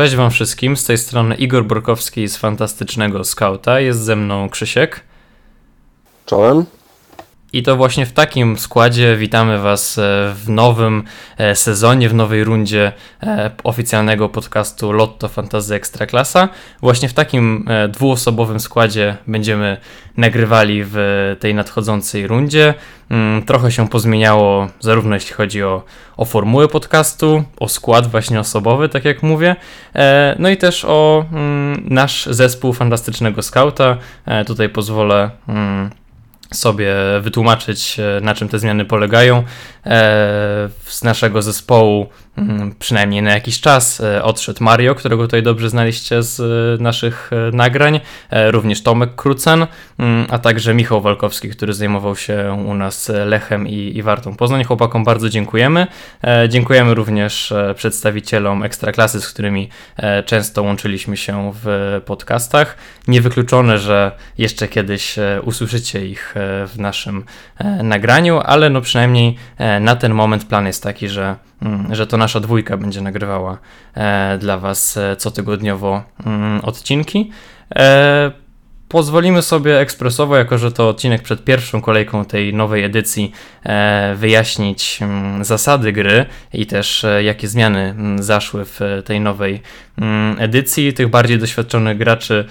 Cześć Wam wszystkim, z tej strony Igor Borkowski z Fantastycznego Skauta, jest ze mną Krzysiek. Czołem. I to właśnie w takim składzie witamy Was e, w nowym e, sezonie, w nowej rundzie e, oficjalnego podcastu Lotto Fantasy Ekstraklasa. Właśnie w takim dwuosobowym składzie będziemy nagrywali w tej nadchodzącej rundzie. Mm, trochę się pozmieniało, zarówno jeśli chodzi o, o formułę podcastu, o skład właśnie osobowy, tak jak mówię, no i też o mm, nasz zespół Fantastycznego Skauta. Tutaj pozwolę mm, sobie wytłumaczyć, e, na czym te zmiany polegają. E, z naszego zespołu przynajmniej na jakiś czas e, odszedł Mario, którego tutaj dobrze znaliście z e, naszych e, nagrań, również Tomek Krucen, mm, a także Michał Walkowski, który zajmował się u nas Lechem i, i Wartą Poznań. Chłopakom bardzo dziękujemy. Dziękujemy również przedstawicielom Ekstraklasy, z którymi często łączyliśmy się w podcastach. Niewykluczone, że jeszcze kiedyś usłyszycie ich w naszym nagraniu, ale no przynajmniej na ten moment plan jest taki, że że to nasza dwójka będzie nagrywała e, dla Was e, cotygodniowo mm, odcinki. E, pozwolimy sobie ekspresowo, jako że to odcinek przed pierwszą kolejką tej nowej edycji, wyjaśnić mm, zasady gry i też jakie zmiany zaszły w tej nowej edycji. Tych bardziej doświadczonych graczy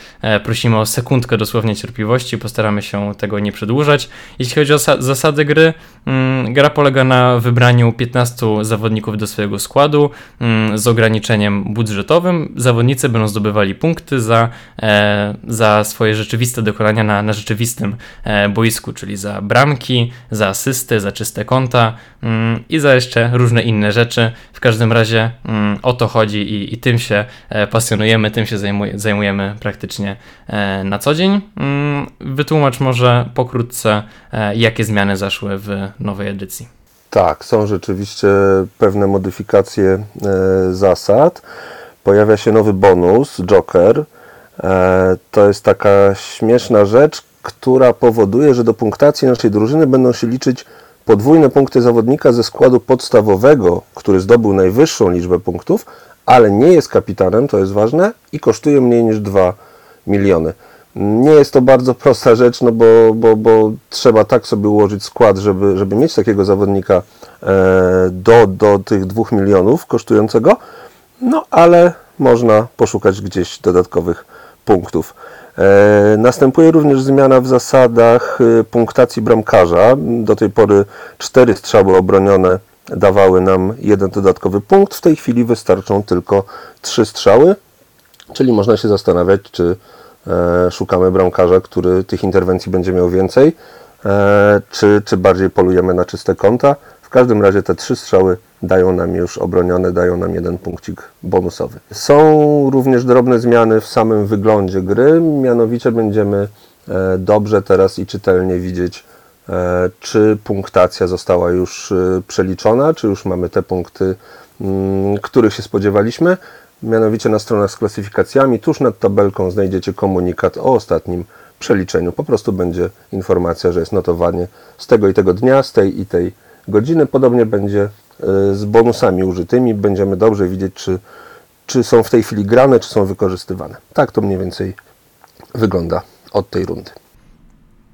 prosimy o sekundkę dosłownie cierpliwości, postaramy się tego nie przedłużać. Jeśli chodzi o zasady gry, Mm, gra polega na wybraniu 15 zawodników do swojego składu mm, z ograniczeniem budżetowym. Zawodnicy będą zdobywali punkty za, e, za swoje rzeczywiste dokonania na, na rzeczywistym e, boisku, czyli za bramki, za asysty, za czyste konta mm, i za jeszcze różne inne rzeczy. W każdym razie o to chodzi i, i tym się e, pasjonujemy, tym się zajmuj, zajmujemy praktycznie na co dzień. Wytłumacz może pokrótce, jakie zmiany zaszły w nowej edycji. Tak, są rzeczywiście pewne modyfikacje e, zasad. Pojawia się nowy bonus, Joker. E, to jest taka śmieszna rzecz, która powoduje, że do punktacji naszej drużyny będą się liczyć podwójne punkty zawodnika ze składu podstawowego, który zdobył najwyższą liczbę punktów, ale nie jest kapitanem, to jest ważne, i kosztuje mniej niż 2 miliony. Nie jest to bardzo prosta rzecz, no bo, bo, bo trzeba tak sobie ułożyć skład, żeby, żeby mieć takiego zawodnika e, do, do tych dwóch milionów kosztującego, no ale można poszukać gdzieś dodatkowych punktów. E, następuje również zmiana w zasadach e, punktacji bramkarza. Do tej pory cztery strzały obronione dawały nam jeden dodatkowy punkt. W tej chwili wystarczą tylko trzy strzały, czyli można się zastanawiać, czy E, szukamy bramkarza, który tych interwencji będzie miał więcej, czy, czy bardziej polujemy na czyste konta. W każdym razie te trzy strzały dają nam już obronione, dają nam jeden punkcik bonusowy. Są również drobne zmiany w samym wyglądzie gry, mianowicie będziemy e, dobrze teraz i czytelnie widzieć, czy punktacja została już przeliczona, czy już mamy te punkty, mm, których się spodziewaliśmy. Mianowicie na stronach z klasyfikacjami, tuż nad tabelką znajdziecie komunikat o ostatnim przeliczeniu. Po prostu będzie informacja, że jest notowanie z tego i tego dnia, z tej i tej godziny. Podobnie będzie e, z bonusami użytymi. Będziemy dobrze widzieć, czy, czy są w tej chwili grane, czy są wykorzystywane. Tak to mniej więcej wygląda od tej rundy.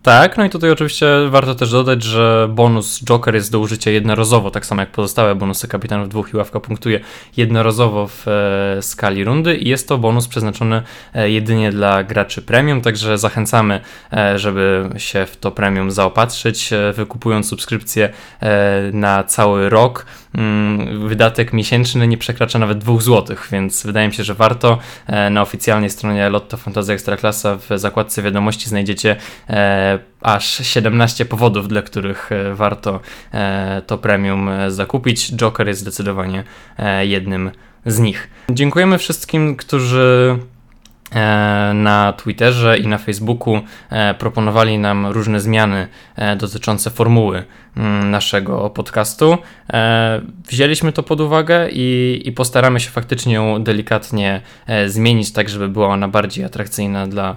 Tak, no i tutaj oczywiście warto też dodać, że bonus Joker jest do użycia jednorazowo, tak samo jak pozostałe bonusy kapitanów dwóch i ławka punktuje jednorazowo w e, skali rundy i jest to bonus przeznaczony e, jedynie dla graczy premium, także zachęcamy, e, żeby się w to premium zaopatrzyć, e, wykupując subskrypcję e, na cały rok. Mm, wydatek miesięczny nie przekracza nawet 2 zł, więc wydaje mi się, że warto. E, na oficjalnej stronie Lotto Fantasy Ekstraklasa w zakładce wiadomości znajdziecie aż 17 powodów, dla których e, warto e, to premium e, zakupić. Joker jest zdecydowanie jednym z nich. Dziękujemy wszystkim, którzy E, na Twitterze i na Facebooku e, proponowali nam różne zmiany e, dotyczące formuły mm, naszego podcastu. Wzięliśmy to pod uwagę i, i postaramy się faktycznie ją delikatnie zmienić, tak żeby była ona bardziej atrakcyjna dla,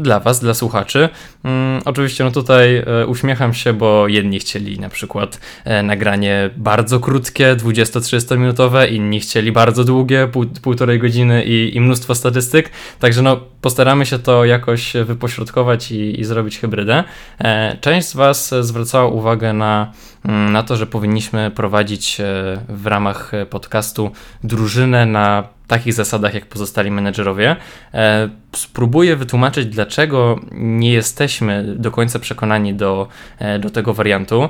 dla Was, dla słuchaczy. Mm, oczywiście no tutaj uśmiecham się, bo jedni chcieli na przykład nagranie bardzo krótkie, 20-30 minutowe, inni chcieli bardzo długie, pół, półtorej godziny i, i mnóstwo statystyk. Także no, postaramy się to jakoś wypośrodkować i, i zrobić hybrydę. E, część z Was zwracała uwagę na, mm, na to, że powinniśmy prowadzić e, w ramach podcastu drużynę na takich zasadach jak pozostali menedżerowie. E, spróbuję wytłumaczyć, dlaczego nie jesteśmy do końca przekonani do, do tego wariantu.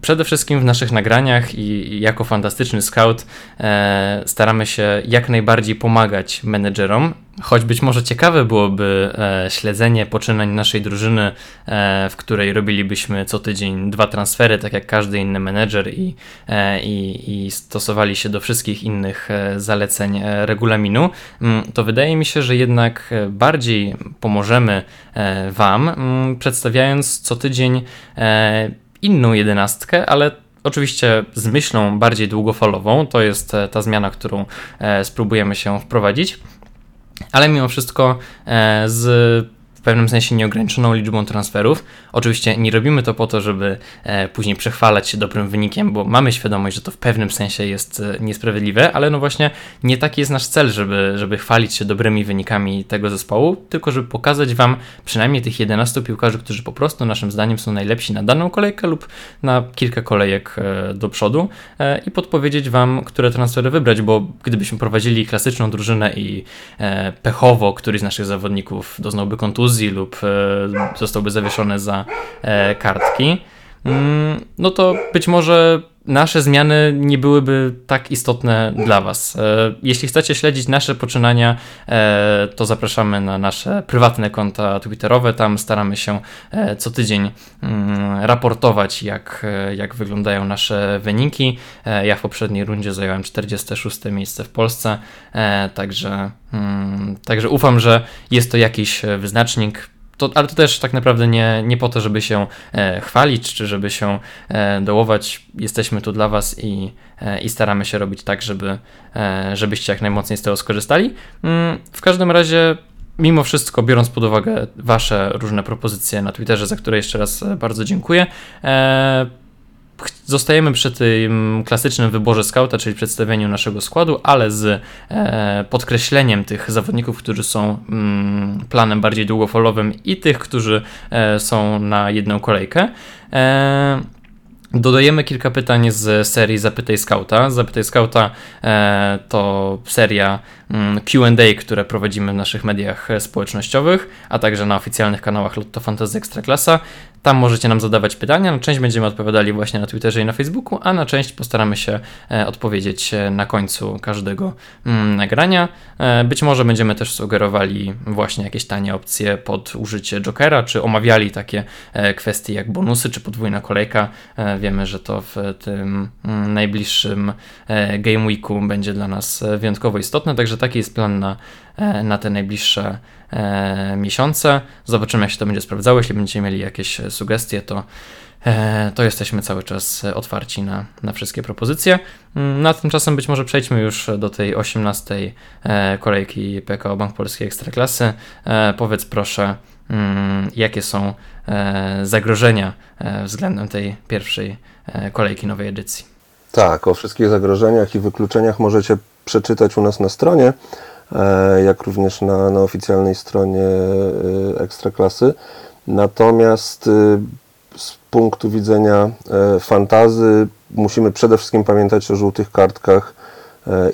Przede wszystkim w naszych nagraniach i jako fantastyczny scout e, staramy się jak najbardziej pomagać menedżerom, choć być może ciekawe byłoby e, śledzenie poczynań naszej drużyny, e, w której robilibyśmy co tydzień dwa transfery, tak jak każdy inny menedżer i, e, i, i stosowali się do wszystkich innych e, zaleceń e, regulaminu, mm, to wydaje mi się, że jednak bardziej pomożemy Wam, mm, przedstawiając co tydzień inną jedenastkę, ale oczywiście z myślą bardziej długofalową. To jest e, ta zmiana, którą e, spróbujemy się wprowadzić. Ale mimo wszystko e, z pewnym sensie nieograniczoną liczbą transferów. Oczywiście nie robimy to po to, żeby e, później przechwalać się dobrym wynikiem, bo mamy świadomość, że to w pewnym sensie jest e, niesprawiedliwe, ale no właśnie nie taki jest nasz cel, żeby, żeby chwalić się dobrymi wynikami tego zespołu, tylko żeby pokazać Wam przynajmniej tych 11 piłkarzy, którzy po prostu naszym zdaniem są najlepsi na daną kolejkę lub na kilka kolejek e, do przodu i podpowiedzieć Wam, które transfery wybrać, bo gdybyśmy prowadzili klasyczną drużynę i pechowo któryś z naszych zawodników doznałby kontuzji, kontuzji lub e, zostałby zawieszony za e, kartki, no to być może nasze zmiany nie byłyby tak istotne dla Was. E, jeśli chcecie śledzić nasze poczynania, to zapraszamy na nasze prywatne konta Twitterowe. Tam staramy się co tydzień mm, raportować, jak, jak wyglądają nasze wyniki. Ja w poprzedniej rundzie zająłem 46 miejsce w Polsce, także Hmm, także ufam, że jest to jakiś e, wyznacznik. To, ale to też tak naprawdę nie, nie po to, żeby się e, chwalić, czy żeby się e, dołować. Jesteśmy tu dla Was i, e, i staramy się robić tak, żeby, e, żebyście jak najmocniej z tego skorzystali. Hmm, w każdym razie mimo wszystko, biorąc pod uwagę Wasze różne propozycje na Twitterze, za które jeszcze raz e, bardzo dziękuję, zostajemy przy tym klasycznym wyborze skauta, czyli przedstawieniu naszego składu, ale z e, podkreśleniem tych zawodników, którzy są mm, planem bardziej długofalowym i tych, którzy e, są na jedną kolejkę. E, Dodajemy kilka pytań z serii Zapytaj Scouta. Zapytaj Scouta e, to seria QA, które prowadzimy w naszych mediach społecznościowych, a także na oficjalnych kanałach Lotto Fantasy Ekstraklasa. Tam możecie nam zadawać pytania. Na część będziemy odpowiadali właśnie na Twitterze i na Facebooku, a na część postaramy się e, odpowiedzieć e, na końcu każdego mm, nagrania. E, być może będziemy też sugerowali właśnie jakieś tanie opcje pod użycie Jokera, czy omawiali takie kwestie jak bonusy, czy podwójna kolejka. Wiemy, że to w tym mm, najbliższym Game Weeku będzie dla nas wyjątkowo istotne, także taki jest plan na, na te najbliższe e, miesiące. Zobaczymy, jak się to będzie sprawdzało. Jeśli będziecie mieli jakieś sugestie, to, e, to jesteśmy cały czas otwarci na, na wszystkie propozycje. Mm, na tymczasem być może przejdźmy już do tej 18 e, kolejki PKO Bank Polskiej Ekstraklasy. E, powiedz proszę, mm, jakie są e, zagrożenia e, względem tej pierwszej kolejki nowej edycji. Tak, o wszystkich zagrożeniach i wykluczeniach możecie przeczytać u nas na stronie. E, jak również na, na oficjalnej stronie e, Ekstraklasy. Natomiast e, z punktu widzenia fantazy musimy przede wszystkim pamiętać o żółtych kartkach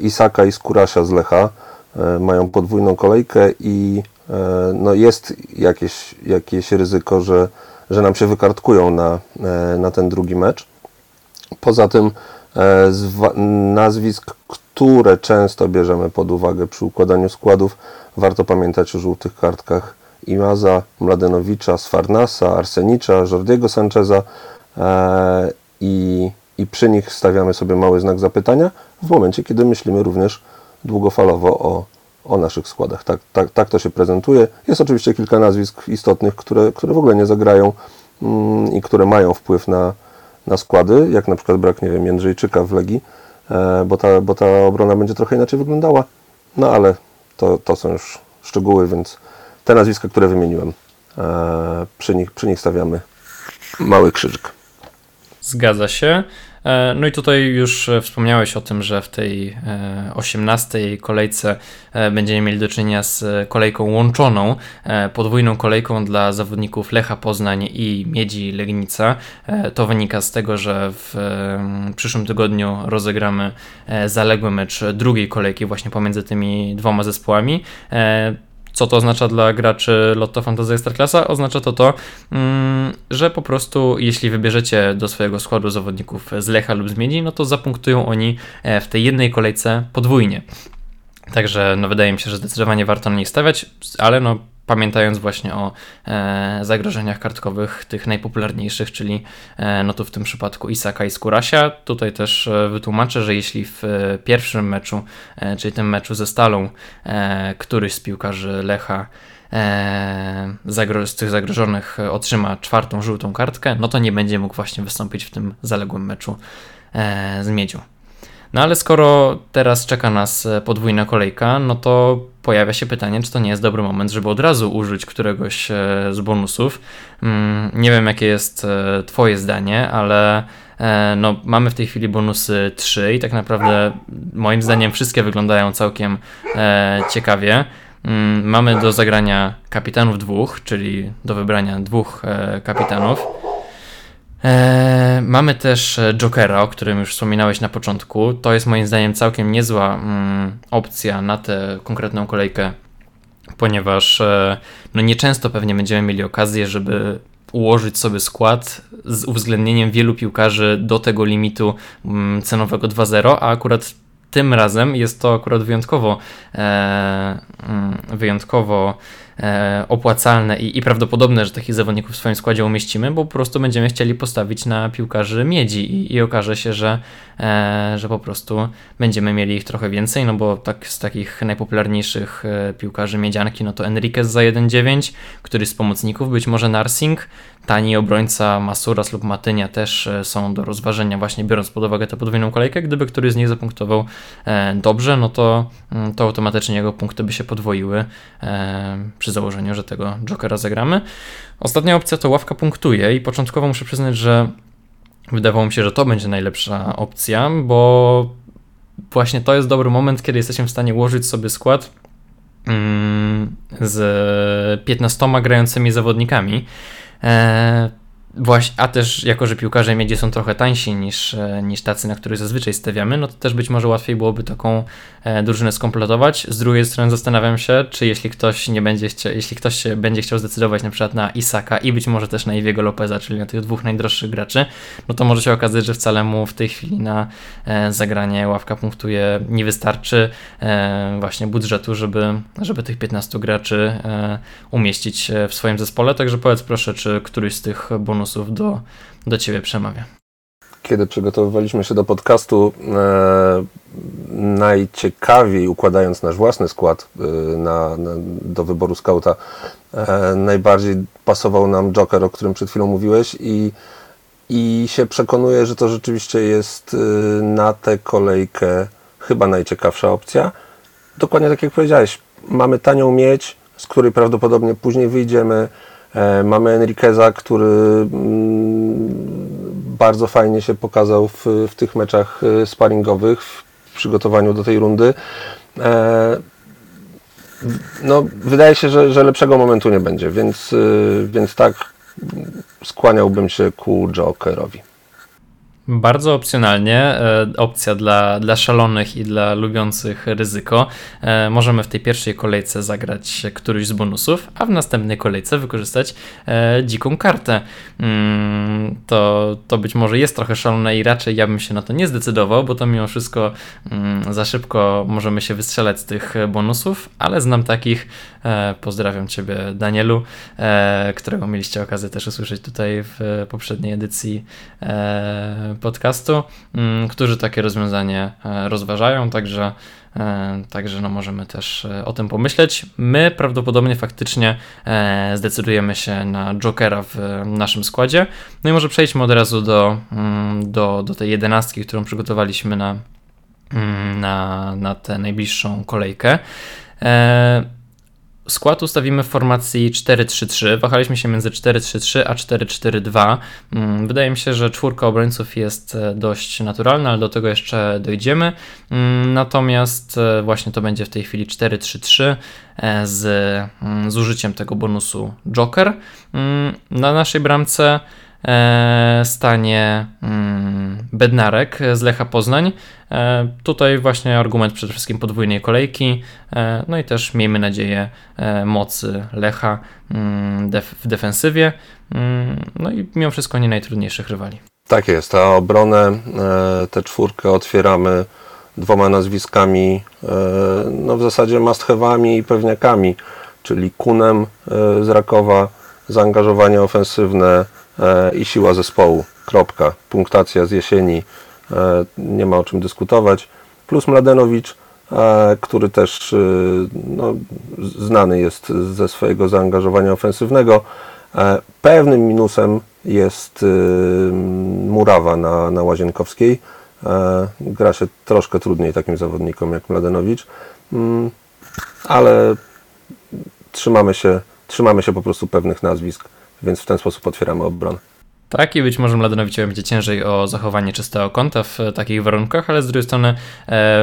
Isaka i Skurasia z Lecha. Mają podwójną kolejkę i no jest jakieś, jakieś ryzyko, że, że nam się wykartkują na, na ten drugi mecz. Poza tym nazwisk, które często bierzemy pod uwagę przy układaniu składów. Warto pamiętać o żółtych kartkach Imaza, Mladenowicza, Sfarnasa, Arsenicza, Jordiego Sancheza e, i, i przy nich stawiamy sobie mały znak zapytania w momencie, kiedy myślimy również długofalowo o o naszych składach. Tak, tak, tak to się prezentuje. Jest oczywiście kilka nazwisk istotnych, które, które w ogóle nie zagrają mm, i które mają wpływ na, na składy, jak na przykład brak, nie wiem, Jędrzejczyka w Legii, e, bo, ta, bo ta obrona będzie trochę inaczej wyglądała. No ale to, to są już szczegóły, więc te nazwiska, które wymieniłem, e, przy, nich, przy nich stawiamy mały krzyżyk. Zgadza się. E, no i tutaj już e, wspomniałeś o tym, że w tej 18 e, kolejce będziemy mieli do czynienia z kolejką łączoną, podwójną kolejką dla zawodników Lecha Poznań i Miedzi Legnica. To wynika z tego, że w przyszłym tygodniu rozegramy zaległy mecz drugiej kolejki właśnie pomiędzy tymi dwoma zespołami. Co to oznacza dla graczy Lotto Fantasy Ekstraklasa? Oznacza to to, mm, że po prostu jeśli wybierzecie do swojego składu zawodników z Lecha lub z no to zapunktują oni e, w tej jednej kolejce podwójnie. Także no wydaje mi się, że zdecydowanie warto na nich stawiać, ale no pamiętając właśnie o e, zagrożeniach kartkowych, tych najpopularniejszych, czyli e, no tu w tym przypadku Isaka i Skurasia. Tutaj też e, wytłumaczę, że jeśli w pierwszym meczu, czyli tym meczu ze Stalą, któryś z piłkarzy Lecha z tych zagrożonych otrzyma czwartą żółtą kartkę, no to nie będzie mógł właśnie wystąpić w tym zaległym meczu z Miedzią. No ale skoro teraz czeka nas podwójna kolejka, no to pojawia się pytanie, czy to nie jest dobry moment, żeby od razu użyć któregoś e, z bonusów. Mm, nie wiem, jakie jest e, Twoje zdanie, ale no, mamy w tej chwili bonusy 3 i tak naprawdę moim zdaniem wszystkie wyglądają całkiem ciekawie. Mm, mamy do zagrania kapitanów dwóch, czyli do wybrania dwóch kapitanów. Eee, mamy też e, Jokera, o którym już wspominałeś na początku. To jest moim zdaniem całkiem niezła mm, opcja na tę konkretną kolejkę, ponieważ e, no nieczęsto pewnie będziemy mieli okazję, żeby ułożyć sobie skład z uwzględnieniem wielu piłkarzy do tego limitu mm, cenowego 2.0, a akurat tym razem jest to akurat wyjątkowo, e, mm, wyjątkowo opłacalne i, i, prawdopodobne, że takich zawodników w swoim składzie umieścimy, bo po prostu będziemy chcieli postawić na piłkarzy miedzi i, i okaże się, że, e, że po prostu będziemy mieli ich trochę więcej, no bo tak z takich najpopularniejszych e, piłkarzy miedzianki, no to Enriquez za 1.9, który z pomocników, być może Narsing, tani obrońca Masuras lub Matynia też e, są do rozważenia, właśnie biorąc pod uwagę tę podwójną kolejkę. Gdyby któryś z nich zapunktował e, dobrze, no to, mm, to automatycznie jego punkty by się podwoiły e, przy założeniu, że tego Jokera zagramy. Ostatnia opcja to ławka punktuje i początkowo muszę przyznać, że wydawało mi się, że to będzie najlepsza opcja, bo właśnie to jest dobry moment, kiedy jesteśmy w stanie ułożyć sobie skład mm, z 15 grającymi zawodnikami. Właśnie, a też jako, że piłkarze miedzie są trochę tańsi niż, e, niż tacy, na których zazwyczaj stawiamy, no to też być może łatwiej byłoby taką e, drużynę skompletować. Z drugiej strony zastanawiam się, czy jeśli ktoś nie będzie chciał, jeśli ktoś będzie chciał zdecydować na przykład na Isaka i być może też na Iwiego Lopeza, czyli na tych dwóch najdroższych graczy, no to może się okazać, że wcale mu w tej chwili na e, zagranie ławka punktuje nie wystarczy właśnie budżetu, żeby, żeby tych 15 graczy umieścić w swoim zespole. Także powiedz proszę, czy któryś z tych bonusów do, do Ciebie przemawia. Kiedy przygotowywaliśmy się do podcastu, e, najciekawiej układając nasz własny skład e, na, na, do wyboru skauta, e, najbardziej pasował nam Joker, o którym przed chwilą mówiłeś i, i się przekonuję, że to rzeczywiście jest e, na tę kolejkę chyba najciekawsza opcja. Dokładnie tak jak powiedziałeś, mamy tanią mieć, z której prawdopodobnie później wyjdziemy, mamy Enriqueza, który mm, bardzo fajnie się pokazał w, w tych meczach e, sparingowych w przygotowaniu do tej rundy. E, no, wydaje się, że, że lepszego momentu nie będzie, więc, więc tak skłaniałbym się ku Jokerowi. Bardzo opcjonalnie, e, opcja dla, dla szalonych i dla lubiących ryzyko. E, możemy w tej pierwszej kolejce zagrać któryś z bonusów, a w następnej kolejce wykorzystać e, dziką kartę. Mm, to, to być może jest trochę szalone i raczej ja bym się na to nie zdecydował, bo to mimo wszystko mm, za szybko możemy się wystrzelać z tych bonusów, ale znam takich. Pozdrawiam Ciebie, Danielu, którego mieliście okazję też usłyszeć tutaj w poprzedniej edycji podcastu, mm, którzy takie rozwiązanie rozważają, także Także no możemy też o tym pomyśleć. My prawdopodobnie faktycznie zdecydujemy się na Jokera w naszym składzie. No i może przejdźmy od razu do, mm, do, do tej jedenastki, którą przygotowaliśmy na, mm, na, na tę najbliższą kolejkę. Skład ustawimy w formacji 4-3-3. Wahaliśmy się między 4-3-3 a 4-4-2. Mm, wydaje mi się, że czwórka obrońców jest e, dość naturalna, ale do tego jeszcze dojdziemy. Mm, natomiast e, właśnie to będzie w tej chwili 4-3-3 e, z, mm, z użyciem tego bonusu Joker. Na naszej bramce stanie mm, Bednarek z Lecha Poznań. E, tutaj właśnie argument przede wszystkim podwójnej kolejki, e, no i też miejmy nadzieję mocy Lecha mm, w defensywie, mm, no i mimo wszystko nie najtrudniejszych rywali. Tak jest, a obronę, tę czwórkę otwieramy dwoma nazwiskami, no w zasadzie must i pewniakami, czyli Kunem z Rakowa, zaangażowanie ofensywne, E, i siła zespołu. Kropka. Punktacja z jesieni. E, nie ma o czym dyskutować. Plus Mladenowicz, e, który też no, znany jest ze swojego zaangażowania ofensywnego. Pewnym minusem jest Murawa na, na Łazienkowskiej. Gra się troszkę trudniej takim zawodnikom jak Mladenowicz, mm, ale trzymamy się, trzymamy się po prostu pewnych nazwisk więc w ten sposób otwieramy obronę. Tak, i być może Mladenowiciowi będzie ciężej o zachowanie czystego konta w takich warunkach, ale z drugiej strony e,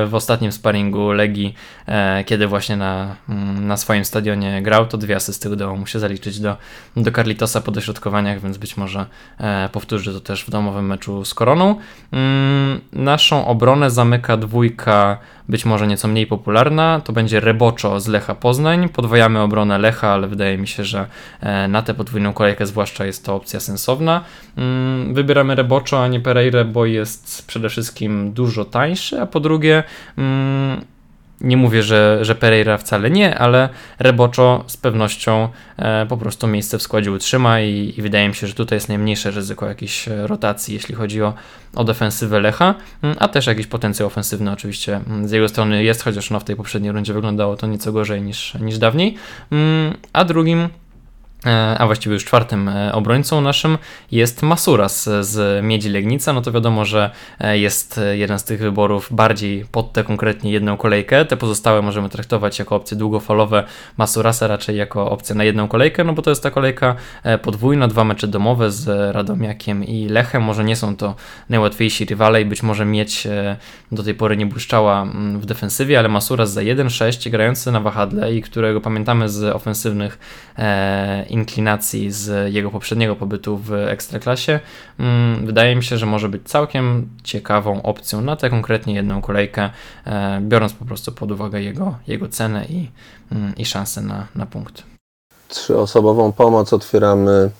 w ostatnim sparingu Legii, e, kiedy właśnie na, mm, na swoim stadionie grał, to dwie asysty udało mu się zaliczyć do, do Carlitosa po dośrodkowaniach, więc być może e, powtórzy to też w domowym meczu z Koroną. Mm, naszą obronę zamyka dwójka być może nieco mniej popularna, to będzie Reboczo z Lecha Poznań. Podwajamy obronę Lecha, ale wydaje mi się, że e, na tę podwójną kolejkę zwłaszcza jest to opcja sensowna. Mm, wybieramy Reboczo, a nie Pereira, bo jest przede wszystkim dużo tańszy, a po drugie mm, nie mówię, że, że Pereira wcale nie, ale Reboczo z pewnością e, po prostu miejsce w składzie utrzyma i, i, wydaje mi się, że tutaj jest najmniejsze ryzyko jakiejś rotacji, jeśli chodzi o, o defensywę Lecha, mm, a też jakiś potencjał ofensywny oczywiście mm, z jego strony jest, chociaż no w tej poprzedniej rundzie wyglądało to nieco gorzej niż, niż dawniej. Mm, a drugim a właściwie już czwartym e, obrońcą naszym jest Masuras z Miedzi Legnica, no to wiadomo, że e, jest jeden z tych wyborów bardziej pod tę konkretnie jedną kolejkę, te pozostałe możemy traktować jako opcje długofalowe, Masurasa raczej jako opcję na jedną kolejkę, no bo to jest ta kolejka podwójna, dwa mecze domowe z Radomiakiem i Lechem, może nie są to najłatwiejsi rywale i być może mieć do tej pory nie błyszczała mm, w defensywie, ale Masuras za 1-6 grający na wahadle i którego pamiętamy z ofensywnych inklinacji z jego poprzedniego pobytu w Ekstraklasie, mm, wydaje mi się, że może być całkiem ciekawą opcją na tę konkretnie jedną kolejkę, e, biorąc po prostu pod uwagę jego, jego cenę i, mm, i szansę na, na punkt. Trzyosobową pomoc otwieramy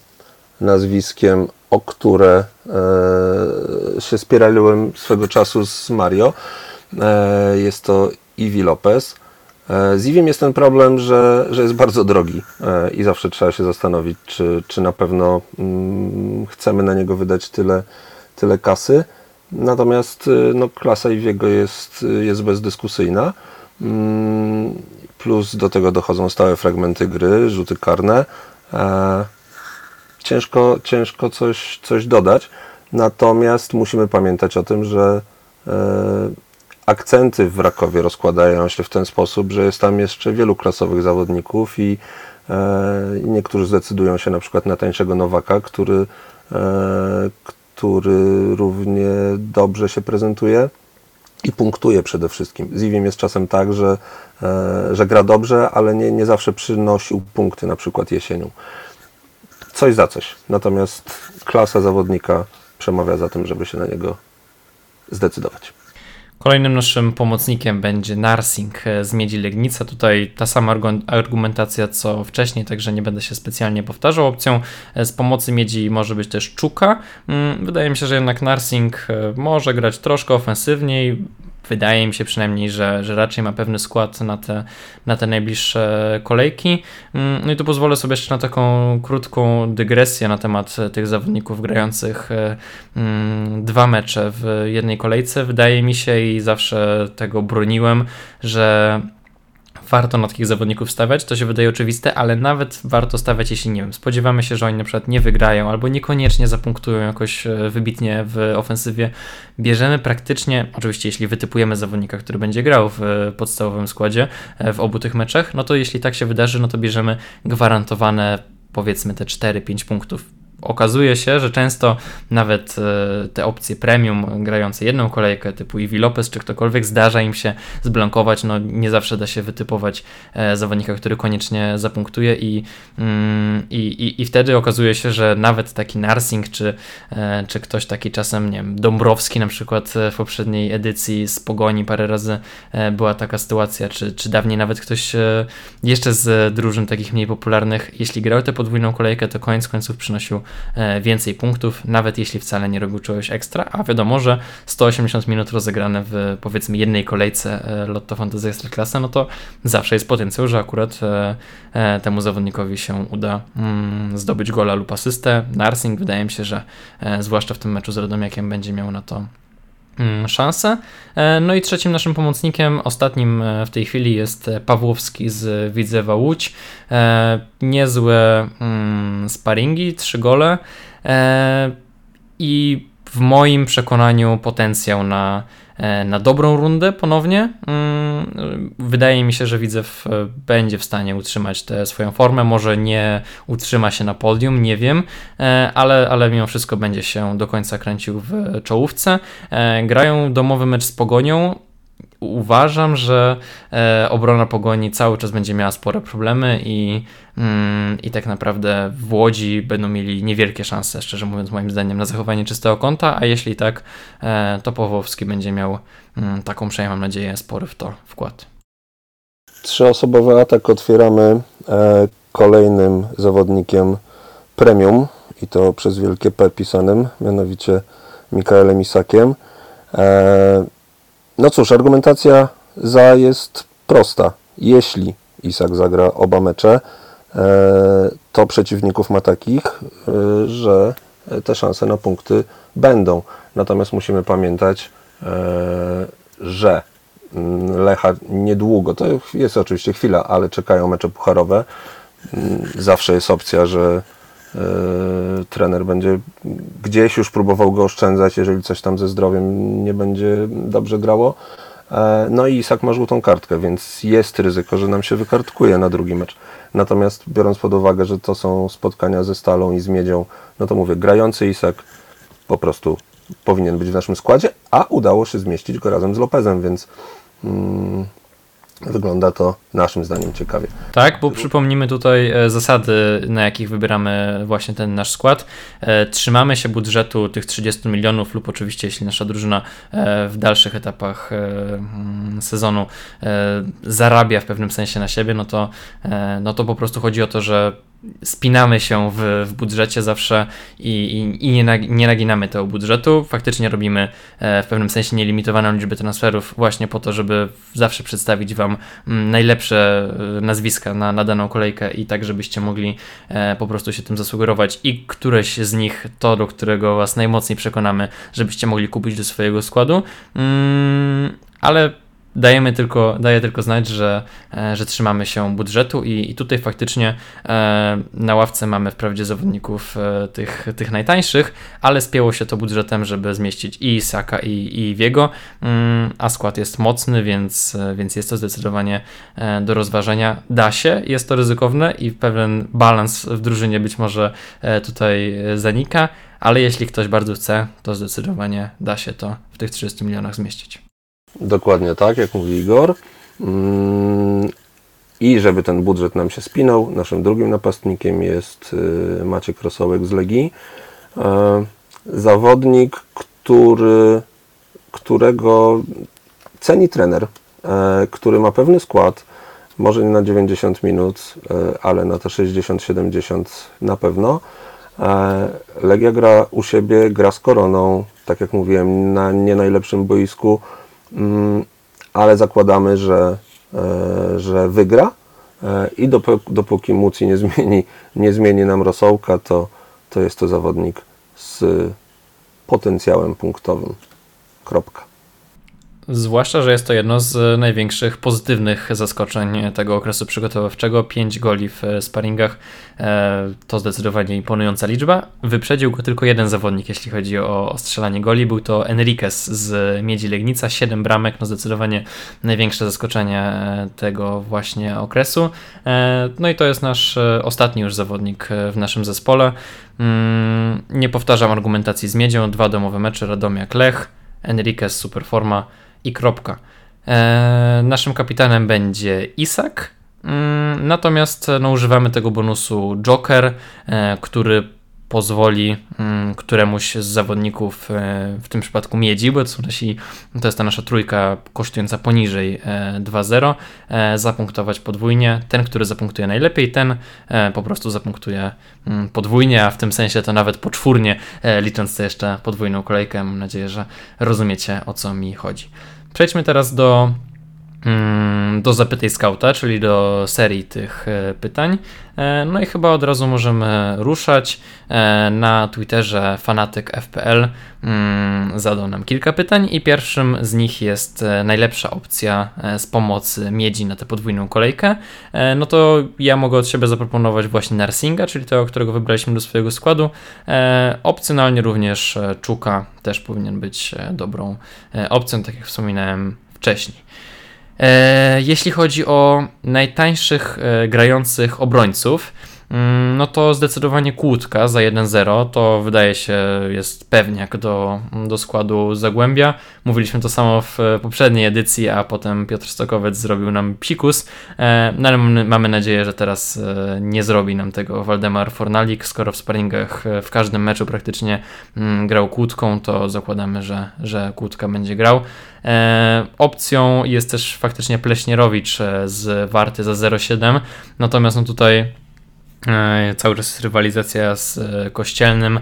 nazwiskiem, o które e, się spieraliłem swego czasu z Mario. E, jest to Iwi Lopez. E, z Ivim jest ten problem, że, że jest bardzo drogi e, i zawsze trzeba się zastanowić, czy, czy na pewno mm, chcemy na niego wydać tyle, tyle kasy. Natomiast e, no, klasa Iwiego jest, jest bezdyskusyjna. Mm, plus do tego dochodzą stałe fragmenty gry, rzuty karne. Ciężko, ciężko coś, coś dodać. Natomiast musimy pamiętać o tym, że akcenty w Rakowie rozkładają się w ten sposób, że jest tam jeszcze wielu klasowych zawodników i, e, niektórzy zdecydują się na przykład na tańszego Nowaka, który, e, który równie dobrze się prezentuje i punktuje przede wszystkim. Z Iwiem jest czasem tak, że, e, że gra dobrze, ale nie, nie zawsze przynosił punkty, na przykład jesienią. Coś za coś. Natomiast klasa zawodnika przemawia za tym, żeby się na niego zdecydować. Kolejnym naszym pomocnikiem będzie Narsing z Miedzi Legnica. Tutaj ta sama argumentacja co wcześniej, także nie będę się specjalnie powtarzał. Opcją e, z pomocy Miedzi może być też Czuka. Mm, wydaje mi się, że jednak Narsing e, może grać troszkę ofensywniej, wydaje mi się przynajmniej, że, że raczej ma pewny skład na te, na te najbliższe kolejki. Mm, no i tu pozwolę sobie jeszcze na taką krótką dygresję na temat tych zawodników grających mm, dwa mecze w jednej kolejce. Wydaje mi się i zawsze tego broniłem, że warto na takich zawodników stawiać, to się wydaje oczywiste, ale nawet warto stawiać, jeśli nie wiem, spodziewamy się, że oni na przykład nie wygrają albo niekoniecznie zapunktują jakoś e, wybitnie w ofensywie. Bierzemy praktycznie, oczywiście jeśli wytypujemy zawodnika, który będzie grał w e, podstawowym składzie e, w obu tych meczach, no to jeśli tak się wydarzy, no to bierzemy gwarantowane powiedzmy te 4-5 punktów okazuje się, że często nawet e, te opcje premium grające jedną kolejkę typu Iwi Lopez czy ktokolwiek zdarza im się zblankować, no nie zawsze da się wytypować e, zawodnika, który koniecznie zapunktuje i, mm, i, i, i wtedy okazuje się, że nawet taki Narsing czy, e, czy ktoś taki czasem, nie wiem, Dąbrowski na przykład w poprzedniej edycji z Pogoni parę razy była taka sytuacja, czy, czy dawniej nawet ktoś jeszcze z drużyn takich mniej popularnych, jeśli grał tę podwójną kolejkę, to koniec końców przynosił więcej punktów, nawet jeśli wcale nie robił czegoś ekstra, a wiadomo, że 180 minut rozegrane w powiedzmy jednej kolejce e, Lotto Fantasy Ekstraklasa, no to zawsze jest potencjał, że akurat e, temu zawodnikowi się uda mm, zdobyć gola lub asystę. Narsing wydaje mi się, że zwłaszcza w tym meczu z Radomiakiem będzie miał na to szansę. No i trzecim naszym pomocnikiem, ostatnim w tej chwili jest Pawłowski z Widzewa Łódź. Niezłe mm, sparingi, trzy gole i w moim przekonaniu potencjał na E, na dobrą rundę ponownie. Mm, wydaje mi się, że Widzew e, będzie w stanie utrzymać tę swoją formę. Może nie utrzyma się na podium, nie wiem, e, ale, ale mimo wszystko będzie się do końca kręcił w czołówce. Grają domowy mecz z Pogonią uważam, że e, obrona pogoni cały czas będzie miała spore problemy i, mm, i tak naprawdę w Łodzi będą mieli niewielkie szanse, szczerze mówiąc, moim zdaniem, na zachowanie czystego konta, a jeśli tak, e, to Pawłowski będzie miał mm, taką, przynajmniej mam nadzieję, spory w to wkład. Trzyosobowy atak otwieramy e, kolejnym zawodnikiem premium i to przez wielkie P pisanym, mianowicie Mikaelem Isakiem. No cóż, argumentacja za jest prosta. Jeśli Isak zagra oba mecze, e, to przeciwników ma takich, e, że te szanse na punkty będą. Natomiast musimy pamiętać, e, że mm, Lecha niedługo, to jest oczywiście chwila, ale czekają mecze pucharowe. Mm, zawsze jest opcja, że trener będzie gdzieś już próbował go oszczędzać, jeżeli coś tam ze zdrowiem nie będzie dobrze grało. E, no i Isak ma żółtą kartkę, więc jest ryzyko, że nam się wykartkuje na drugi mecz. Natomiast biorąc pod uwagę, że to są spotkania ze Stalą i z Miedzią, no to mówię, grający Isak po prostu powinien być w naszym składzie, a udało się zmieścić go razem z Lopezem, więc mm, Wygląda to naszym zdaniem ciekawie. Tak, bo przypomnimy tutaj e, zasady, na jakich wybieramy właśnie ten nasz skład. E, trzymamy się budżetu tych 30 milionów, lub oczywiście, jeśli nasza drużyna e, w dalszych etapach mm, sezonu zarabia w pewnym sensie na siebie, no to, no to po prostu chodzi o to, że spinamy się w, w budżecie zawsze i, i, i nie, nag, nie, naginamy tego budżetu. Faktycznie robimy e, w pewnym sensie nielimitowaną liczbę transferów właśnie po to, żeby zawsze przedstawić Wam mm, najlepsze e, nazwiska na, na daną kolejkę i tak, żebyście mogli e, po prostu się tym zasugerować i któreś z nich, to do którego Was najmocniej przekonamy, żebyście mogli kupić do swojego składu. Mm, ale dajemy tylko, daje tylko znać, że, e, że trzymamy się budżetu i, i tutaj faktycznie e, na ławce mamy wprawdzie zawodników e, tych, tych najtańszych, ale spięło się to budżetem, żeby zmieścić i Isaka i, i Wiego, mm, a skład jest mocny, więc, więc jest to zdecydowanie do rozważenia. Da się, jest to ryzykowne i pewien balans w drużynie być może tutaj zanika, ale jeśli ktoś bardzo chce, to zdecydowanie da się to w tych 30 milionach zmieścić. Dokładnie tak, jak mówi Igor. Mm, I żeby ten budżet nam się spinał, naszym drugim napastnikiem jest y, Maciek Rosołek z Legii. E, zawodnik, który, którego ceni trener, e, który ma pewny skład, może nie na 90 minut, e, ale na te 60-70 na pewno. Legia gra u siebie, gra z koroną, tak jak mówiłem, na nie najlepszym boisku ale zakładamy, że, że wygra i dopóki Muci nie zmieni, nie zmieni nam rosołka, to, to jest to zawodnik z potencjałem punktowym. Kropka. Zwłaszcza, że jest to jedno z największych pozytywnych zaskoczeń tego okresu przygotowawczego. 5 goli w sparingach e, to zdecydowanie imponująca liczba. Wyprzedził go tylko jeden zawodnik, jeśli chodzi o strzelanie goli. Był to Enriquez z Miedzi Legnica, 7 bramek. No zdecydowanie największe zaskoczenie e, tego właśnie okresu. E, no i to jest nasz ostatni już zawodnik w naszym zespole. Mm, nie powtarzam argumentacji z Miedzią. Dwa domowe mecze, Radomiak Lech, Enriquez superforma i kropka. E, naszym kapitanem będzie Isak, mm, natomiast no, używamy tego bonusu Joker, e, który pozwoli mm, któremuś z zawodników, e, w tym przypadku Miedzi, bo to, są nasi, to jest ta nasza trójka kosztująca poniżej 2-0, zapunktować podwójnie. Ten, który zapunktuje najlepiej, ten po prostu zapunktuje mm, podwójnie, a w tym sensie to nawet poczwórnie, licząc to jeszcze podwójną kolejkę. Mam nadzieję, że rozumiecie o co mi chodzi. Przejdźmy teraz do, do Zapytaj Skauta, czyli do serii tych e, pytań. E, no i chyba od razu możemy ruszać. E, na Twitterze fanatyk FPL mm, zadał nam kilka pytań i pierwszym z nich jest najlepsza opcja z pomocy miedzi na tę podwójną kolejkę. No to ja mogę od siebie zaproponować właśnie Narsinga, czyli tego, którego wybraliśmy do swojego składu. Opcjonalnie również Czuka też powinien być dobrą opcją, tak jak wspominałem wcześniej. E, jeśli chodzi o najtańszych e, grających obrońców, no to zdecydowanie kłódka za 1-0 to wydaje się jest pewniak do, do składu Zagłębia. Mówiliśmy to samo w poprzedniej edycji, a potem Piotr Stokowiec zrobił nam psikus, e, no ale mamy nadzieję, że teraz nie zrobi nam tego Waldemar Fornalik, skoro w sparingach w każdym meczu praktycznie mm, grał kłódką, to zakładamy, że, że kłódka będzie grał. E, opcją jest też faktycznie Pleśnierowicz e, z Warty za 0,7, natomiast no tutaj e, Cały czas jest rywalizacja z Kościelnym.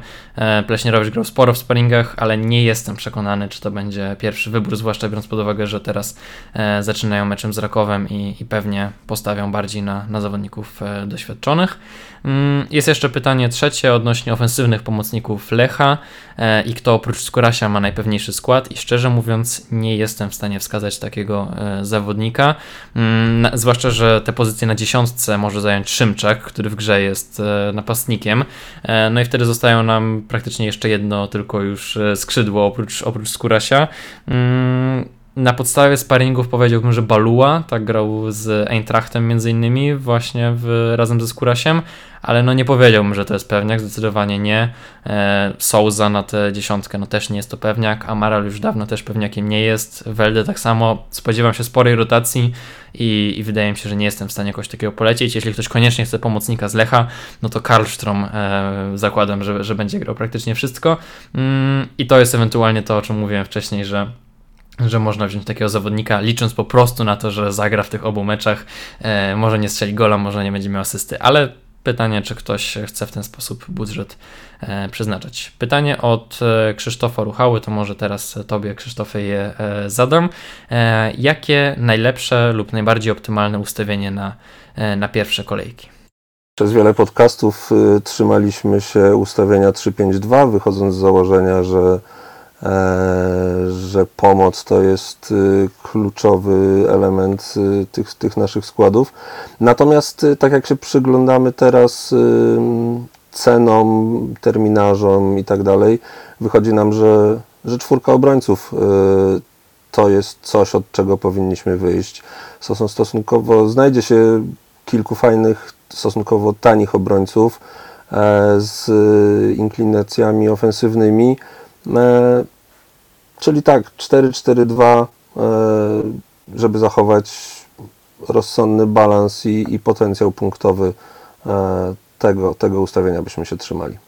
Pleśnierowicz grał sporo w sparingach, ale nie jestem przekonany, czy to będzie pierwszy wybór, zwłaszcza biorąc pod uwagę, że teraz zaczynają meczem z Rakowem i, i pewnie postawią bardziej na, na zawodników doświadczonych. Mm, jest jeszcze pytanie trzecie odnośnie ofensywnych pomocników Lecha e, i kto oprócz Skurasia ma najpewniejszy skład i szczerze mówiąc nie jestem w stanie wskazać takiego e, zawodnika, mm, zwłaszcza, że te pozycje na dziesiątce może zająć Szymczak, który w grze jest e, napastnikiem, no i wtedy zostają nam praktycznie jeszcze jedno tylko już skrzydło oprócz, oprócz Skurasia. Mm, na podstawie sparingów powiedziałbym, że Balua, tak grał z Eintrachtem między innymi właśnie w, razem ze Skurasiem, ale no nie powiedziałbym, że to jest pewniak, zdecydowanie nie. E, Souza na tę dziesiątkę, no też nie jest to pewniak, Amaral już dawno też pewniakiem nie jest, Welde tak samo, spodziewam się sporej rotacji i, i wydaje mi się, że nie jestem w stanie jakoś takiego polecieć. Jeśli ktoś koniecznie chce pomocnika z Lecha, no to Karlstrom e, zakładam, że, że będzie grał praktycznie wszystko mm, i to jest ewentualnie to, o czym mówiłem wcześniej, że że można wziąć takiego zawodnika, licząc po prostu na to, że zagra w tych obu meczach. E, może nie strzeli gola, może nie będzie miał asysty, ale pytanie, czy ktoś chce w ten sposób budżet e, przeznaczać. Pytanie od e, Krzysztofa Ruchały, to może teraz Tobie, Krzysztofie, je e, zadam. E, jakie najlepsze lub najbardziej optymalne ustawienie na, e, na pierwsze kolejki? Przez wiele podcastów y, trzymaliśmy się ustawienia 3-5-2, wychodząc z założenia, że że pomoc to jest y, kluczowy element y, tych, tych naszych składów. Natomiast y, tak jak się przyglądamy teraz cenom, terminarzom i tak dalej, wychodzi nam, że, że czwórka obrońców to jest coś, od czego powinniśmy wyjść. Są stosunkowo, znajdzie się kilku fajnych, stosunkowo tanich obrońców e, z inklinacjami ofensywnymi, E, czyli tak, 4-4-2, e, żeby zachować rozsądny balans i, i potencjał punktowy e, tego, tego ustawienia byśmy się trzymali.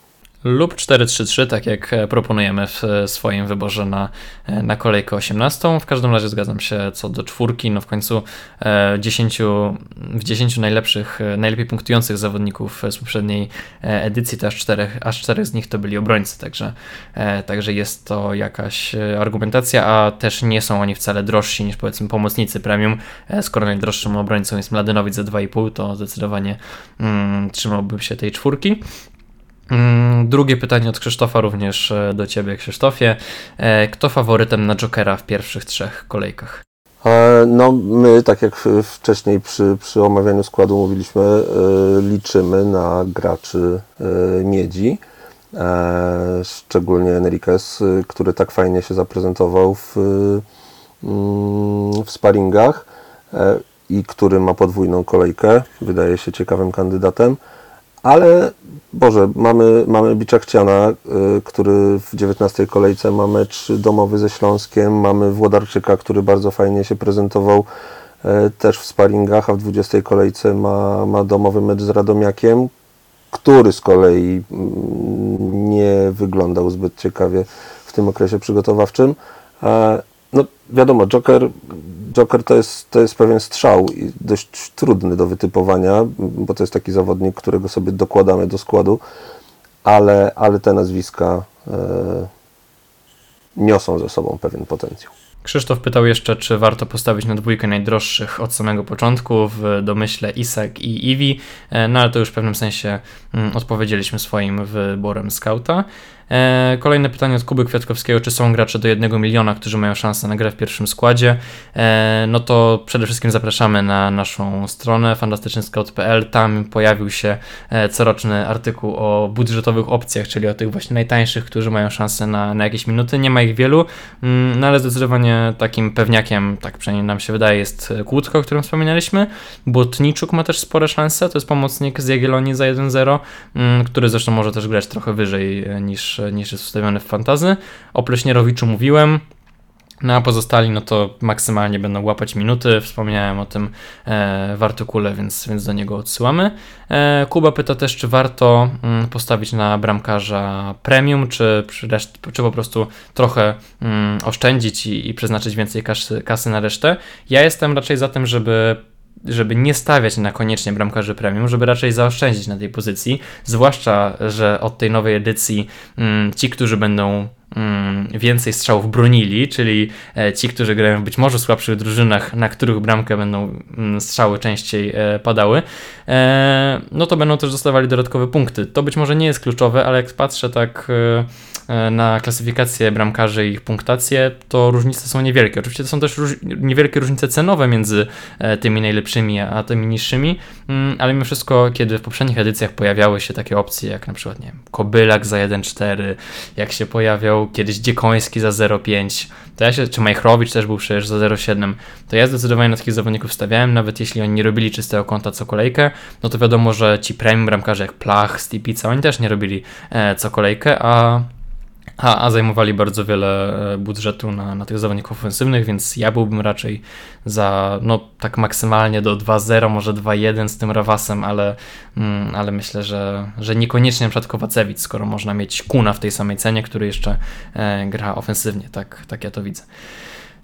Lub 4-3-3, tak jak e, proponujemy w e, swoim wyborze na, e, na kolejkę 18. W każdym razie zgadzam się co do czwórki. No w końcu 10, w 10 najlepszych, najlepiej punktujących zawodników z poprzedniej edycji, to aż czterech, aż czterech z nich to byli obrońcy, także, także jest to jakaś argumentacja, a też nie są oni wcale drożsi niż powiedzmy pomocnicy premium. Skoro najdroższym obrońcą jest Mladenowicz za 2,5, to zdecydowanie mm, trzymałbym się tej czwórki. Mm, drugie pytanie od Krzysztofa, również e, do Ciebie, Krzysztofie. E, kto faworytem na Jokera w pierwszych trzech kolejkach? E, no, my, tak jak wcześniej przy, przy omawianiu składu mówiliśmy, liczymy na graczy miedzi. Szczególnie Enriquez, który tak fajnie się zaprezentował w, mm, w sparingach i który ma podwójną kolejkę. Wydaje się ciekawym kandydatem. Ale Boże, mamy, mamy Bicza y, który w 19 kolejce ma mecz domowy ze Śląskiem, mamy Włodarczyka, który bardzo fajnie się prezentował y, też w sparingach, a w 20 kolejce ma, ma domowy mecz z Radomiakiem, który z kolei mm, nie wyglądał zbyt ciekawie w tym okresie przygotowawczym. E, no wiadomo, Joker, Joker to, jest, to jest pewien strzał i dość trudny do wytypowania, bo to jest taki zawodnik, którego sobie dokładamy do składu, ale, ale te nazwiska e, niosą ze sobą pewien potencjał. Krzysztof pytał jeszcze, czy warto postawić na dwójkę najdroższych od samego początku, w domyśle Isak i Iwi, e, no ale to już w pewnym sensie mm, odpowiedzieliśmy swoim wyborem skauta. E, kolejne pytanie od Kuby Kwiatkowskiego, czy są gracze do 1 miliona, którzy mają szansę na grę w pierwszym składzie? E, no to przede wszystkim zapraszamy na naszą stronę fantastycznyscout.pl. Tam pojawił się e, coroczny artykuł o budżetowych opcjach, czyli o tych właśnie najtańszych, którzy mają szansę na, na jakieś minuty. Nie ma ich wielu, mm, no ale zdecydowanie takim pewniakiem, tak przynajmniej nam się wydaje, jest Kłódko, o którym wspominaliśmy. Botniczuk ma też spore szanse, to jest pomocnik z Jagiellonii za 1-0, mm, który zresztą może też grać trochę wyżej niż niż jest ustawiony w fantazy. O Pleśnierowiczu mówiłem. No a pozostali, no to maksymalnie będą łapać minuty. Wspomniałem o tym e, w artykule, więc, więc do niego odsyłamy. E, Kuba pyta też, czy warto mm, postawić na bramkarza premium, czy, czy po prostu trochę mm, oszczędzić i, i przeznaczyć więcej kasy, kasy na resztę. Ja jestem raczej za tym, żeby żeby nie stawiać na koniecznie bramkarzy premium, żeby raczej zaoszczędzić na tej pozycji, zwłaszcza, że od tej nowej edycji mm, ci, którzy będą mm, więcej strzałów bronili, czyli e, ci, którzy grają w być może słabszych drużynach, na których bramkę będą mm, strzały częściej e, padały, e, no to będą też dostawali dodatkowe punkty. To być może nie jest kluczowe, ale jak patrzę tak E, na klasyfikację bramkarzy i ich punktację, to różnice są niewielkie. Oczywiście to są też róż niewielkie różnice cenowe między e, tymi najlepszymi a tymi niższymi, mm, ale mimo wszystko, kiedy w poprzednich edycjach pojawiały się takie opcje, jak na przykład, nie wiem, Kobylak za 1,4, jak się pojawiał kiedyś Dziekoński za 0,5, to ja się, czy Majchrowicz też był przecież za 0,7, to ja zdecydowanie na takich zawodników stawiałem, nawet jeśli oni nie robili czystego konta co kolejkę, no to wiadomo, że ci premium bramkarze jak Plach, Stipica, oni też nie robili e, co kolejkę, a a, a zajmowali bardzo wiele e, budżetu na, na tych zawodników ofensywnych, więc ja byłbym raczej za, no tak maksymalnie do 2-0, może 2-1 z tym Rawasem, ale, mm, ale myślę, że, że niekoniecznie na przykład Kowacewicz, skoro można mieć Kuna w tej samej cenie, który jeszcze e, gra ofensywnie, tak, tak ja to widzę.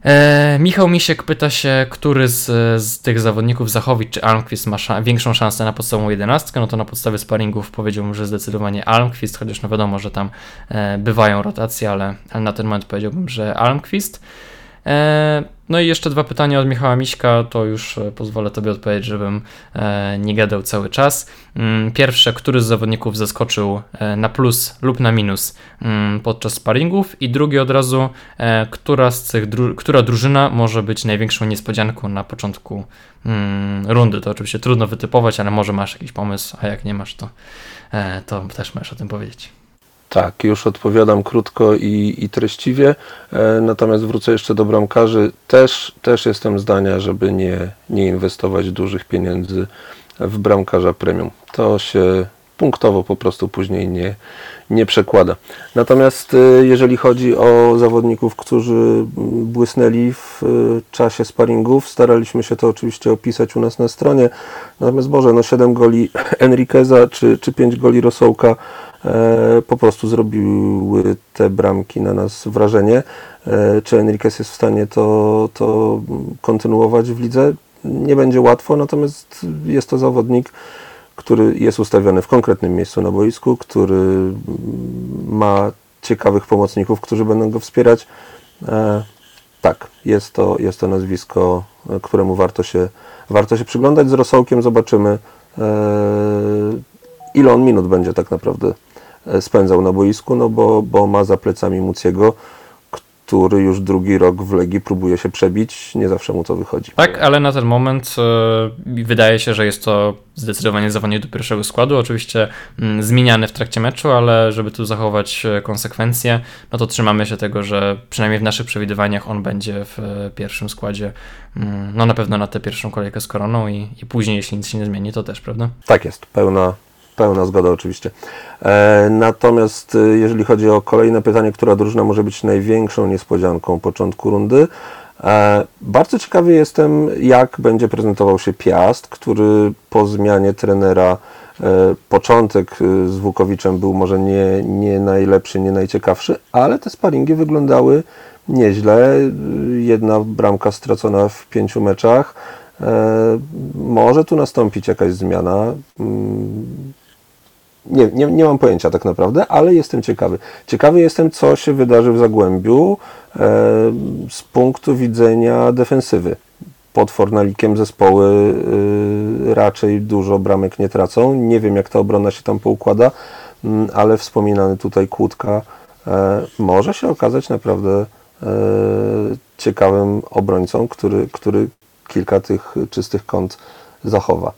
E, Michał Misiek pyta się, który z, z tych zawodników Zachowicz czy Almquist ma większą szansę na podstawową jedenastkę, no to na podstawie sparingów powiedziałbym, że zdecydowanie Almquist, chociaż no wiadomo, że tam e, bywają rotacje, ale, ale na ten moment powiedziałbym, że Almquist. E, no i jeszcze dwa pytania od Michała Miśka, to już e, pozwolę Tobie odpowiedzieć, żebym e, nie gadał cały czas. Mm, pierwsze, który z zawodników zaskoczył na plus lub na minus mm, podczas sparingów i drugie od razu, która z tych, która drużyna może być największą niespodzianką na początku mm, rundy. To oczywiście trudno wytypować, ale może masz jakiś pomysł, a jak nie masz, to, to też możesz o tym powiedzieć. Tak, już odpowiadam krótko i, i treściwie, e, natomiast wrócę jeszcze do bramkarzy. Też, też jestem zdania, żeby nie, nie inwestować dużych pieniędzy w bramkarza premium. To się punktowo po prostu później nie, nie przekłada. Natomiast e, jeżeli chodzi o zawodników, którzy błysnęli w e, czasie sparingów, staraliśmy się to oczywiście opisać u nas na stronie. Natomiast Boże, no 7 goli Enriqueza czy, czy 5 goli Rosołka po prostu zrobiły te bramki na nas wrażenie. E, czy Enriquez jest w stanie to, to kontynuować w lidze? Nie będzie łatwo, natomiast jest to zawodnik, który jest ustawiony w konkretnym miejscu na boisku, który ma ciekawych pomocników, którzy będą go wspierać. E, tak, jest to, jest to nazwisko, któremu warto się, warto się przyglądać. Z rosołkiem zobaczymy, e, ile on minut będzie tak naprawdę spędzał na boisku, no bo, bo ma za plecami Muciego, który już drugi rok w Legii próbuje się przebić, nie zawsze mu to wychodzi. Tak, ale na ten moment e, wydaje się, że jest to zdecydowanie zawodnik do pierwszego składu, oczywiście mm, zmieniany w trakcie meczu, ale żeby tu zachować e, konsekwencje, no to trzymamy się tego, że przynajmniej w naszych przewidywaniach on będzie w e, pierwszym składzie, mm, no na pewno na tę pierwszą kolejkę z koroną i, i później, jeśli nic się nie zmieni, to też, prawda? Tak jest, pełna, Pełna zgoda oczywiście. E, natomiast e, jeżeli chodzi o kolejne pytanie, która drużyna może być największą niespodzianką początku rundy, e, bardzo ciekawy jestem, jak będzie prezentował się Piast, który po zmianie trenera początek z Wukowiczem był może nie, nie najlepszy, nie najciekawszy, ale te sparingi wyglądały nieźle. Jedna bramka stracona w pięciu meczach. Może tu nastąpić jakaś zmiana. Nie, nie, nie mam pojęcia tak naprawdę, ale jestem ciekawy. Ciekawy jestem, co się wydarzy w Zagłębiu e, z punktu widzenia defensywy. Pod Fornalikiem zespoły e, raczej dużo bramek nie tracą. Nie wiem, jak ta obrona się tam poukłada, m, mm, ale wspominany tutaj Kłódka e, może się okazać naprawdę e, ciekawym obrońcą, który, który kilka tych czystych kąt zachowa.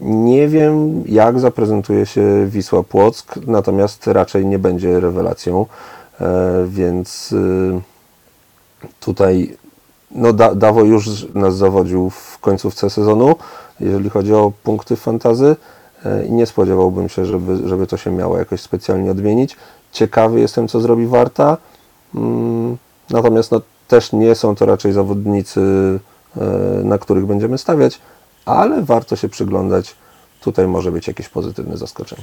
E, nie wiem, jak zaprezentuje się Wisła Płock, natomiast raczej nie będzie rewelacją, e, więc y, tutaj no Dawo już nas zawodził w końcówce sezonu, jeżeli chodzi o punkty fantazy e, i nie spodziewałbym się, żeby, żeby to się miało jakoś specjalnie odmienić. Ciekawy jestem, co zrobi Warta, mm, natomiast no, też nie są to raczej zawodnicy, e, na których będziemy stawiać, ale warto się przyglądać. Tutaj może być jakieś pozytywne zaskoczenie.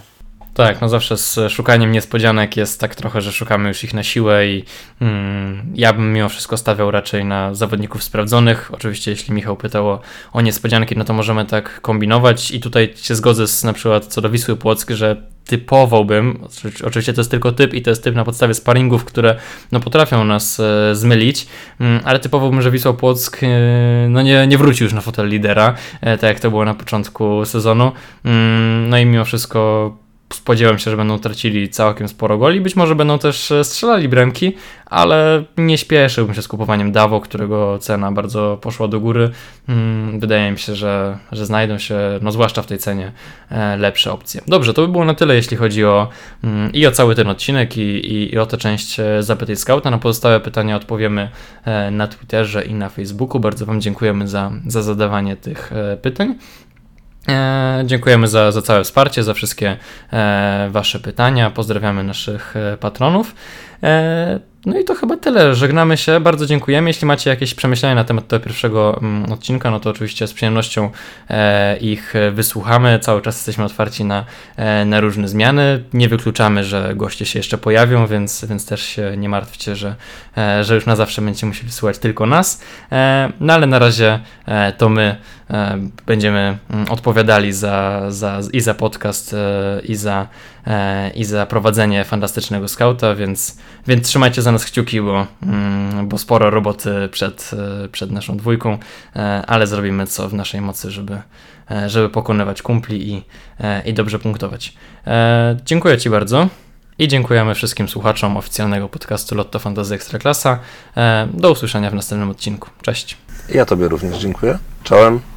Tak, no zawsze z szukaniem niespodzianek jest tak trochę, że szukamy już ich na siłę i mm, ja bym mimo wszystko stawiał raczej na zawodników sprawdzonych. Oczywiście jeśli Michał pytał o, o niespodzianki, no to możemy tak kombinować i tutaj się zgodzę z na przykład co do Wisły Płock, że typowałbym, oczywiście to jest tylko typ i to jest typ na podstawie sparingów, które no, potrafią nas e, zmylić, mm, ale typowałbym, że Wisła Płock e, no, nie, nie wróci już na fotel lidera, e, tak jak to było na początku sezonu. Mm, no i mimo wszystko spodziewam się, że będą tracili całkiem sporo goli. Być może będą też e, strzelali bramki, ale nie śpieszyłbym się z kupowaniem Dawo, którego cena bardzo poszła do góry. Mm, wydaje mi się, że, że znajdą się, no zwłaszcza w tej cenie, e, lepsze opcje. Dobrze, to by było na tyle, jeśli chodzi o mm, i o cały ten odcinek, i, i, i o tę część e, Zapytaj Scouta. Na pozostałe pytania odpowiemy na Twitterze i na Facebooku. Bardzo Wam dziękujemy za, za zadawanie tych pytań. E, dziękujemy za, za całe wsparcie, za wszystkie e, Wasze pytania. Pozdrawiamy naszych e, patronów. E, no i to chyba tyle. Żegnamy się. Bardzo dziękujemy. Jeśli macie jakieś przemyślenia na temat tego pierwszego mm, odcinka, no to oczywiście z przyjemnością e, ich wysłuchamy. Cały czas jesteśmy otwarci na, e, na różne zmiany. Nie wykluczamy, że goście się jeszcze pojawią, więc, więc też się nie martwcie, że, e, że już na zawsze będziecie musieli słuchać tylko nas. E, no ale na razie e, to my e, będziemy mm, odpowiadali za, za, i za podcast, i za, i za prowadzenie fantastycznego skauta, więc, więc trzymajcie za nas kciuki, bo, mm, bo sporo roboty przed, e, przed naszą dwójką, e, ale zrobimy co w naszej mocy, żeby, e, żeby pokonywać kumpli i, i dobrze punktować. Dziękuję Ci bardzo. I dziękujemy wszystkim słuchaczom oficjalnego podcastu Lotto Fantasy Ekstraklasa. Do usłyszenia w następnym odcinku. Cześć. Ja Tobie również dziękuję. Czołem.